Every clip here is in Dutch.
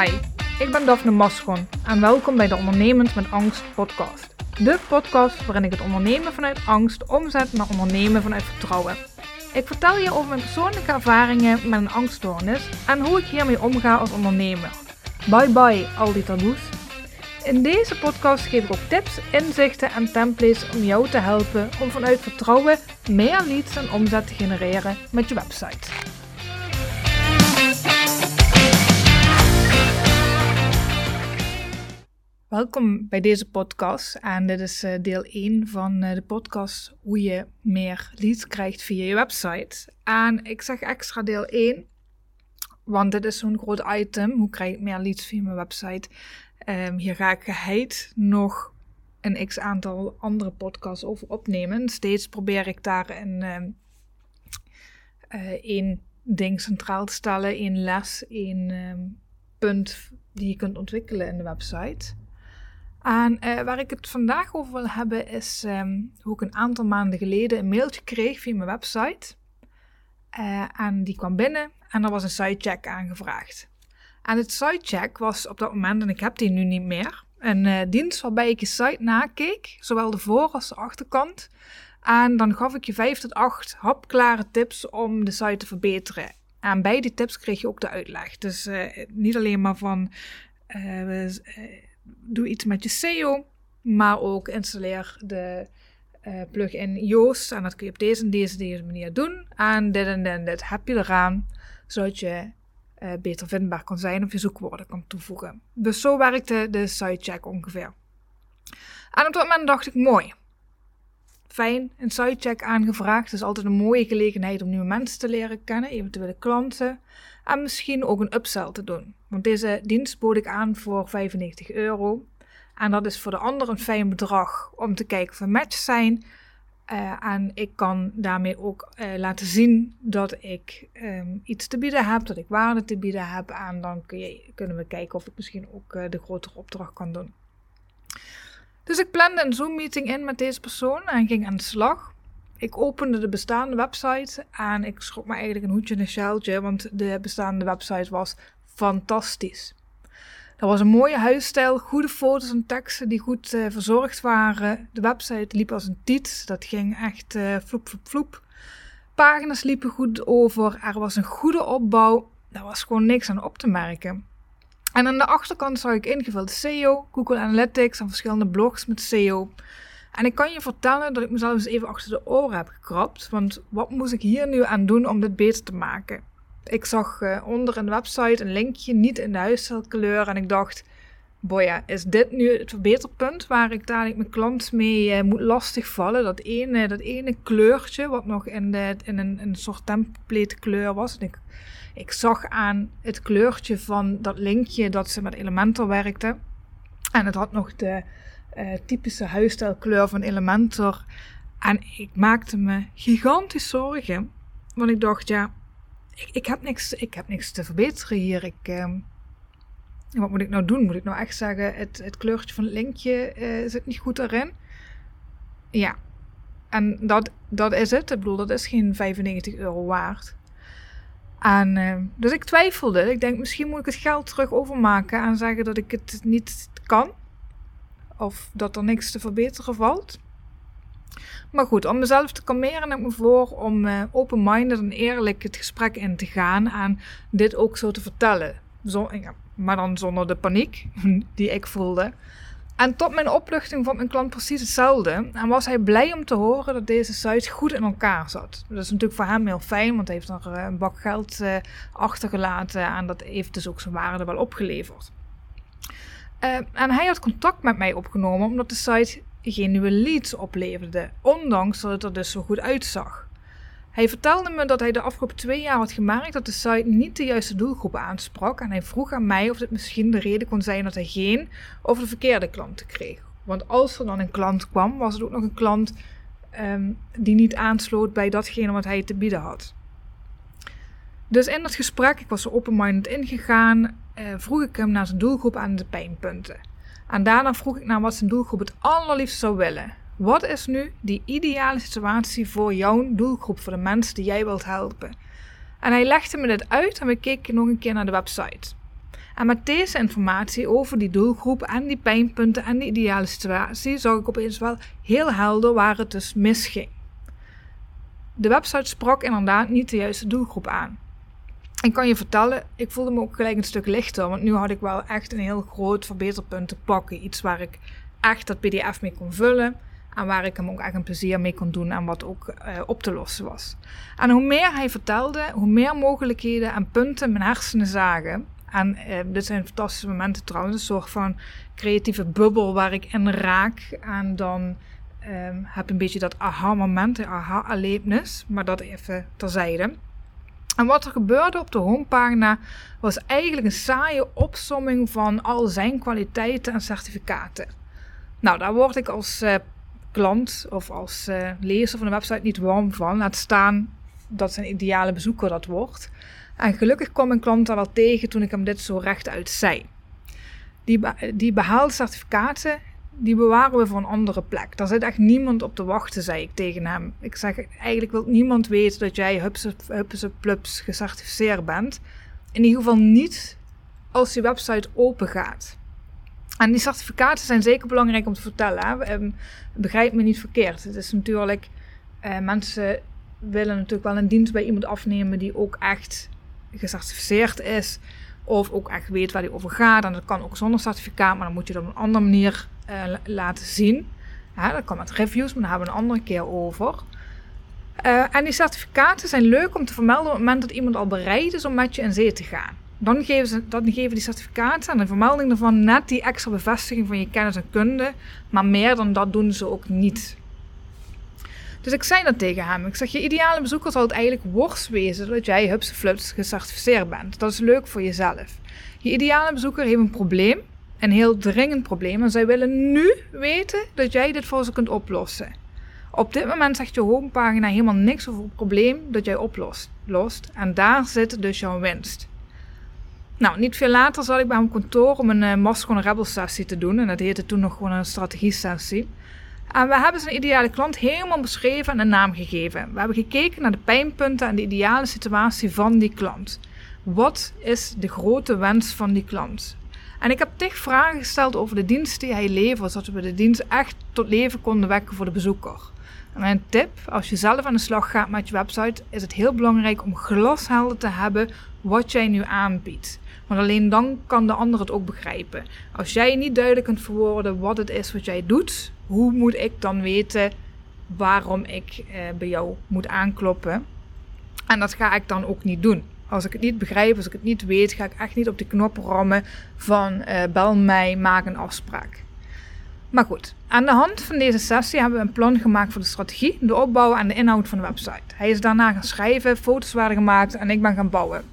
Hi, ik ben Daphne Maschon en welkom bij de Ondernemend met Angst podcast. De podcast waarin ik het ondernemen vanuit angst omzet naar ondernemen vanuit vertrouwen. Ik vertel je over mijn persoonlijke ervaringen met een angststoornis en hoe ik hiermee omga als ondernemer. Bye bye al die taboes. In deze podcast geef ik ook tips, inzichten en templates om jou te helpen om vanuit vertrouwen meer leads en omzet te genereren met je website. Welkom bij deze podcast en dit is eh, deel 1 van eh, de podcast hoe je meer leads krijgt via je website. En ik zeg extra deel 1, want dit is zo'n groot item. Hoe krijg ik meer leads via mijn website? Um, hier ga ik geheid nog een x aantal andere podcasts over opnemen. Steeds probeer ik daar een um, één ding centraal te stellen, één les, één um, punt die je kunt ontwikkelen in de website. En uh, waar ik het vandaag over wil hebben is um, hoe ik een aantal maanden geleden een mailtje kreeg via mijn website. Uh, en die kwam binnen en er was een sitecheck aangevraagd. En het sitecheck was op dat moment, en ik heb die nu niet meer, een uh, dienst waarbij ik je site nakeek, zowel de voor- als de achterkant. En dan gaf ik je 5 tot 8 hapklare tips om de site te verbeteren. En bij die tips kreeg je ook de uitleg. Dus niet alleen maar van doe iets met je SEO, maar ook installeer de uh, plugin Yoast. En dat kun je op deze en deze, deze manier doen. En dit en dit dit heb je eraan, zodat je uh, beter vindbaar kan zijn of je zoekwoorden kan toevoegen. Dus zo werkte de sitecheck ongeveer. En op dat moment dacht ik, mooi. Fijn, een sitecheck aangevraagd. Het is altijd een mooie gelegenheid om nieuwe mensen te leren kennen, eventuele klanten. En misschien ook een upsell te doen. Want deze dienst bood ik aan voor 95 euro. En dat is voor de ander een fijn bedrag om te kijken of we match zijn. Uh, en ik kan daarmee ook uh, laten zien dat ik um, iets te bieden heb, dat ik waarde te bieden heb. En dan kun je, kunnen we kijken of ik misschien ook uh, de grotere opdracht kan doen. Dus ik plande een Zoom-meeting in met deze persoon en ging aan de slag. Ik opende de bestaande website en ik schrok me eigenlijk een hoedje en een sjaaltje, want de bestaande website was fantastisch. Er was een mooie huisstijl, goede foto's en teksten die goed uh, verzorgd waren. De website liep als een tiet, dat ging echt uh, vloep, vloep, vloep. Pagina's liepen goed over, er was een goede opbouw, daar was gewoon niks aan op te merken. En aan de achterkant zag ik ingevuld SEO, Google Analytics en verschillende blogs met SEO. En ik kan je vertellen dat ik mezelf eens even achter de oren heb gekrapt, want wat moest ik hier nu aan doen om dit beter te maken? Ik zag uh, onder een website een linkje, niet in de huisstijlkleur. En ik dacht, boja, is dit nu het verbeterpunt waar ik dadelijk mijn klant mee uh, moet lastigvallen? Dat ene, dat ene kleurtje, wat nog in, in een, soort template kleur was. En ik, ik zag aan het kleurtje van dat linkje dat ze met Elementor werkte. En het had nog de uh, typische huisstijlkleur van Elementor. En ik maakte me gigantisch zorgen. Want ik dacht, ja, ik, ik, heb niks, ik heb niks te verbeteren hier. Ik, uh, wat moet ik nou doen? Moet ik nou echt zeggen, het, het kleurtje van het linkje uh, zit niet goed erin? Ja, en dat, dat is het. Ik bedoel, dat is geen 95 euro waard. En, uh, dus ik twijfelde. Ik denk, misschien moet ik het geld terug overmaken en zeggen dat ik het niet kan. Of dat er niks te verbeteren valt. Maar goed, om mezelf te kalmeren heb ik me voor om uh, open-minded en eerlijk het gesprek in te gaan en dit ook zo te vertellen. Zo, ja, maar dan zonder de paniek die ik voelde. En tot mijn opluchting vond mijn klant precies hetzelfde. En was hij blij om te horen dat deze site goed in elkaar zat. Dat is natuurlijk voor hem heel fijn, want hij heeft er een bak geld uh, achtergelaten. En dat heeft dus ook zijn waarde wel opgeleverd. Uh, en hij had contact met mij opgenomen omdat de site geen nieuwe leads opleverde, ondanks dat het er dus zo goed uitzag. Hij vertelde me dat hij de afgelopen twee jaar had gemerkt dat de site niet de juiste doelgroep aansprak en hij vroeg aan mij of dit misschien de reden kon zijn dat hij geen of de verkeerde klanten kreeg. Want als er dan een klant kwam, was het ook nog een klant um, die niet aansloot bij datgene wat hij te bieden had. Dus in dat gesprek, ik was er open-minded ingegaan, uh, vroeg ik hem naar zijn doelgroep aan de pijnpunten. En daarna vroeg ik naar wat zijn doelgroep het allerliefst zou willen. Wat is nu die ideale situatie voor jouw doelgroep, voor de mensen die jij wilt helpen? En hij legde me dit uit en we keken nog een keer naar de website. En met deze informatie over die doelgroep en die pijnpunten en die ideale situatie zag ik opeens wel heel helder waar het dus misging. De website sprak inderdaad niet de juiste doelgroep aan. Ik kan je vertellen, ik voelde me ook gelijk een stuk lichter, want nu had ik wel echt een heel groot verbeterpunt te pakken. Iets waar ik echt dat PDF mee kon vullen en waar ik hem ook echt een plezier mee kon doen en wat ook uh, op te lossen was. En hoe meer hij vertelde, hoe meer mogelijkheden en punten mijn hersenen zagen. En uh, dit zijn fantastische momenten trouwens, een soort van creatieve bubbel waar ik in raak. En dan um, heb een beetje dat aha-moment, aha-erlebnis, maar dat even terzijde. En wat er gebeurde op de homepagina was eigenlijk een saaie opsomming van al zijn kwaliteiten en certificaten. Nou, daar word ik als uh, klant of als uh, lezer van de website niet warm van. Laat staan dat zijn ideale bezoeker dat wordt. En gelukkig kwam mijn klant daar wel tegen toen ik hem dit zo rechtuit zei. Die, die behaalde certificaten, die bewaren we voor een andere plek. Daar zit echt niemand op te wachten, zei ik tegen hem. Ik zeg, eigenlijk wil niemand weten dat jij hupse plups gecertificeerd bent. In ieder geval niet als die website open gaat. En die certificaten zijn zeker belangrijk om te vertellen. Hè. Begrijp me niet verkeerd. Het is natuurlijk, eh, mensen willen natuurlijk wel een dienst bij iemand afnemen die ook echt gecertificeerd is. Of ook echt weet waar die over gaat. En dat kan ook zonder certificaat, maar dan moet je dat op een andere manier uh, laten zien. Ja, dat kan met reviews, maar daar hebben we een andere keer over. Uh, en die certificaten zijn leuk om te vermelden op het moment dat iemand al bereid is om met je in zee te gaan. Dan geven, ze, dan geven die certificaten en de vermelding ervan net die extra bevestiging van je kennis en kunde. Maar meer dan dat doen ze ook niet. Dus ik zei dat tegen hem. Ik zeg, je ideale bezoeker zal het eigenlijk worst wezen dat jij Hupse Fluts gecertificeerd bent. Dat is leuk voor jezelf. Je ideale bezoeker heeft een probleem, een heel dringend probleem. En zij willen nu weten dat jij dit voor ze kunt oplossen. Op dit moment zegt je homepagina helemaal niks over het probleem dat jij oplost. Lost, en daar zit dus jouw winst. Nou, niet veel later zat ik bij mijn kantoor om een uh, Rebel sessie te doen. En dat heette toen nog gewoon een strategie sessie. En we hebben zijn ideale klant helemaal beschreven en een naam gegeven. We hebben gekeken naar de pijnpunten en de ideale situatie van die klant. Wat is de grote wens van die klant? En ik heb tig vragen gesteld over de dienst die hij levert, zodat we de dienst echt tot leven konden wekken voor de bezoeker. En mijn tip, als je zelf aan de slag gaat met je website, is het heel belangrijk om glashelder te hebben wat jij nu aanbiedt. Want alleen dan kan de ander het ook begrijpen. Als jij niet duidelijk kunt verwoorden wat het is wat jij doet, hoe moet ik dan weten waarom ik eh, bij jou moet aankloppen? En dat ga ik dan ook niet doen. Als ik het niet begrijp, als ik het niet weet, ga ik echt niet op de knop rammen van uh, bel mij, maak een afspraak. Maar goed, aan de hand van deze sessie hebben we een plan gemaakt voor de strategie, de opbouw en de inhoud van de website. Hij is daarna gaan schrijven, foto's werden gemaakt en ik ben gaan bouwen.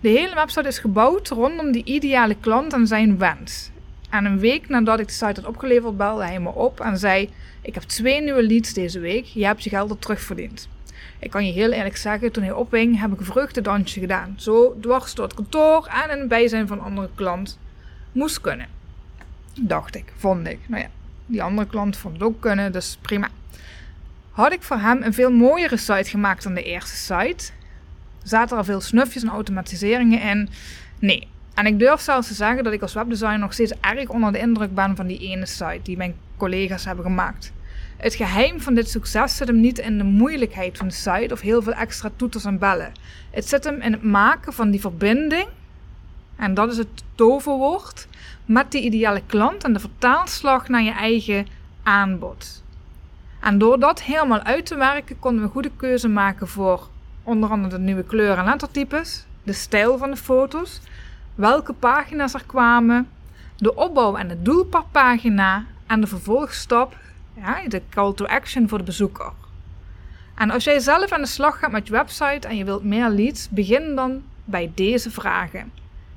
De hele website is gebouwd rondom die ideale klant en zijn wens. En een week nadat ik de site had opgeleverd, belde hij me op en zei: Ik heb twee nieuwe leads deze week, je hebt je geld er terugverdiend. Ik kan je heel eerlijk zeggen, toen hij opwing, heb ik een vreugdedansje gedaan. Zo dwars door het kantoor en in het bijzijn van een andere klant. Moest kunnen. Dacht ik, vond ik. Nou ja, die andere klant vond het ook kunnen, dus prima. Had ik voor hem een veel mooiere site gemaakt dan de eerste site? Zaten er veel snufjes en automatiseringen in? Nee. En ik durf zelfs te zeggen dat ik als webdesigner nog steeds erg onder de indruk ben van die ene site die mijn collega's hebben gemaakt. Het geheim van dit succes zit hem niet in de moeilijkheid van de site of heel veel extra toeters en bellen. Het zit hem in het maken van die verbinding, en dat is het toverwoord, met die ideale klant en de vertaalslag naar je eigen aanbod. En door dat helemaal uit te werken, konden we een goede keuze maken voor onder andere de nieuwe kleuren en lettertypes, de stijl van de foto's, welke pagina's er kwamen, de opbouw en het doel per pagina en de vervolgstap, ja, de call to action voor de bezoeker. En als jij zelf aan de slag gaat met je website en je wilt meer leads, begin dan bij deze vragen.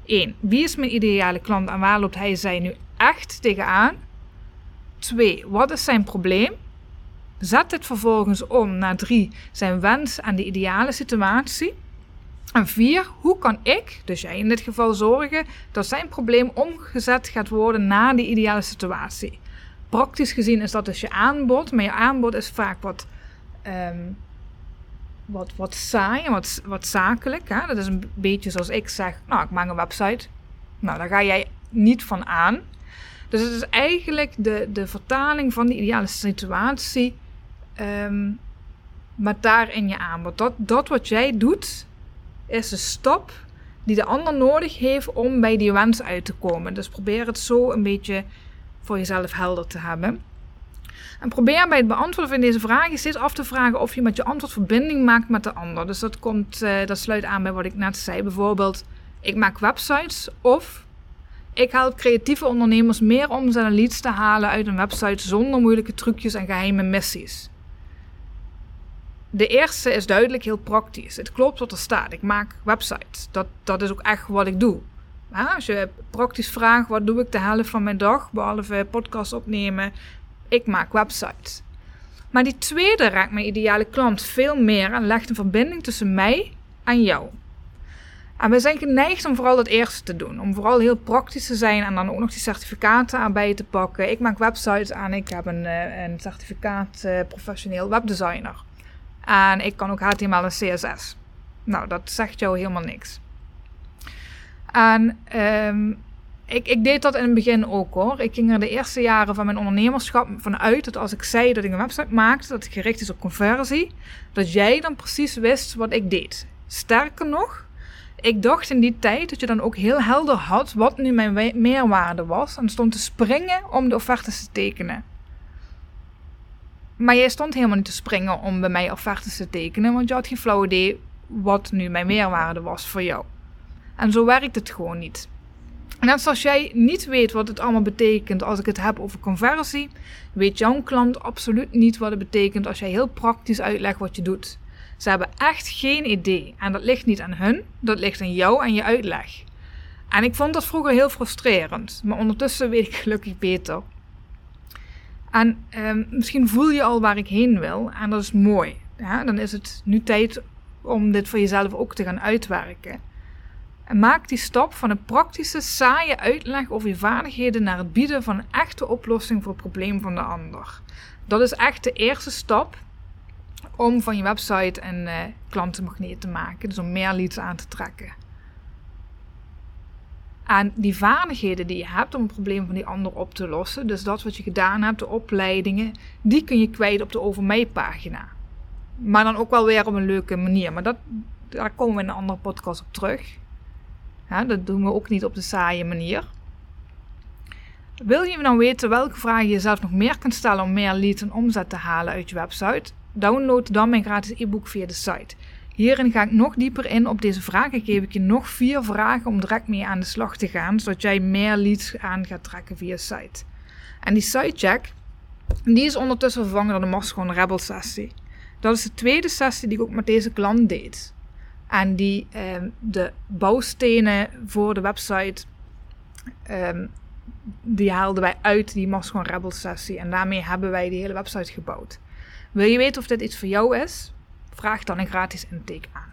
1. Wie is mijn ideale klant en waar loopt hij zij nu echt tegenaan? 2. Wat is zijn probleem? Zet dit vervolgens om naar 3. Zijn wens en de ideale situatie. En 4. Hoe kan ik, dus jij in dit geval, zorgen dat zijn probleem omgezet gaat worden naar die ideale situatie? Praktisch gezien is dat dus je aanbod, maar je aanbod is vaak wat, um, wat, wat saai en wat, wat zakelijk. Hè? Dat is een beetje zoals ik zeg, nou ik maak een website, Nou, daar ga jij niet van aan. Dus het is eigenlijk de, de vertaling van de ideale situatie um, maar daar in je aanbod. Dat, dat wat jij doet, is de stap die de ander nodig heeft om bij die wens uit te komen. Dus probeer het zo een beetje voor jezelf helder te hebben. En probeer bij het beantwoorden van deze vragen steeds af te vragen of je met je antwoord verbinding maakt met de ander. Dus dat, komt, uh, dat sluit aan bij wat ik net zei. Bijvoorbeeld, ik maak websites of ik help creatieve ondernemers meer omzet en leads te halen uit een website zonder moeilijke trucjes en geheime missies. De eerste is duidelijk heel praktisch. Het klopt wat er staat. Ik maak websites. Dat, dat is ook echt wat ik doe. als je praktisch vraagt, wat doe ik de helft van mijn dag, behalve podcast opnemen, ik maak websites. Maar die tweede raakt mijn ideale klant veel meer en legt een verbinding tussen mij en jou. En we zijn geneigd om vooral het eerste te doen. Om vooral heel praktisch te zijn en dan ook nog die certificaten aan te pakken. Ik maak websites aan. Ik heb een, eh, een certificaat uh, professioneel webdesigner. En ik kan ook HTML en CSS. Nou, dat zegt jou helemaal niks. En um, ik, ik, deed dat in het begin ook hoor. Ik ging er de eerste jaren van mijn ondernemerschap vanuit dat als ik zei dat ik een website maakte, dat het gericht is op conversie, dat jij dan precies wist wat ik deed. Sterker nog, ik dacht in die tijd dat je dan ook heel helder had wat nu mijn meerwaarde was en stond te springen om de offertes te tekenen. Maar jij stond helemaal niet te springen om bij mij offertes te tekenen, want je had geen flauw idee wat nu mijn meerwaarde was voor jou. En zo werkt het gewoon niet. Net zoals jij niet weet wat het allemaal betekent als ik het heb over conversie, weet jouw klant absoluut niet wat het betekent als jij heel praktisch uitlegt wat je doet. Ze hebben echt geen idee. En dat ligt niet aan hun, dat ligt aan jou en je uitleg. En ik vond dat vroeger heel frustrerend, maar ondertussen weet ik gelukkig beter. En ehm, misschien voel je al waar ik heen wil en dat is mooi. Ja, dan is het nu tijd om dit voor jezelf ook te gaan uitwerken. En maak die stap van een praktische, saaie uitleg over je vaardigheden naar het bieden van een echte oplossing voor het probleem van de ander. Dat is echt de eerste stap om van je website een uh, klantenmagneet te maken, dus om meer leads aan te trekken. En die vaardigheden die je hebt om het probleem van die ander op te lossen, dus dat wat je gedaan hebt, de opleidingen, die kun je kwijt op de Over Mij pagina. Maar dan ook wel weer op een leuke manier. Maar dat, daar komen we in een andere podcast op terug. Dat doen we ook niet op de saaie manier. Wil je nou weten welke vragen je zelf nog meer kunt stellen om meer leads en omzet te halen uit je website? Download dan mijn gratis e-book via de site. Hierin ga ik nog dieper in op deze vragen. Geef ik je nog vier vragen om direct mee aan de slag te gaan, zodat jij meer leads aan gaat trekken via site. En die sitecheck, die is ondertussen vervangen door de Mastodon Rebel sessie. Dat is de tweede sessie die ik ook met deze klant deed. En die ehm, de bouwstenen voor de website, ehm, die haalden wij uit die Mastodon Rebel sessie. En daarmee hebben wij die hele website gebouwd. Wil je weten of dit iets voor jou is? Vraag dan een gratis intake aan.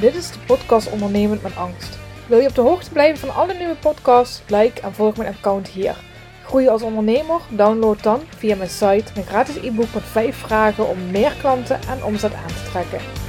Dit is de podcast Ondernemend met Angst. Wil je op de hoogte blijven van alle nieuwe podcasts? Like en volg mijn account hier. Groei als ondernemer? Download dan via mijn site mijn gratis e-book met 5 vragen om meer klanten en omzet aan te trekken.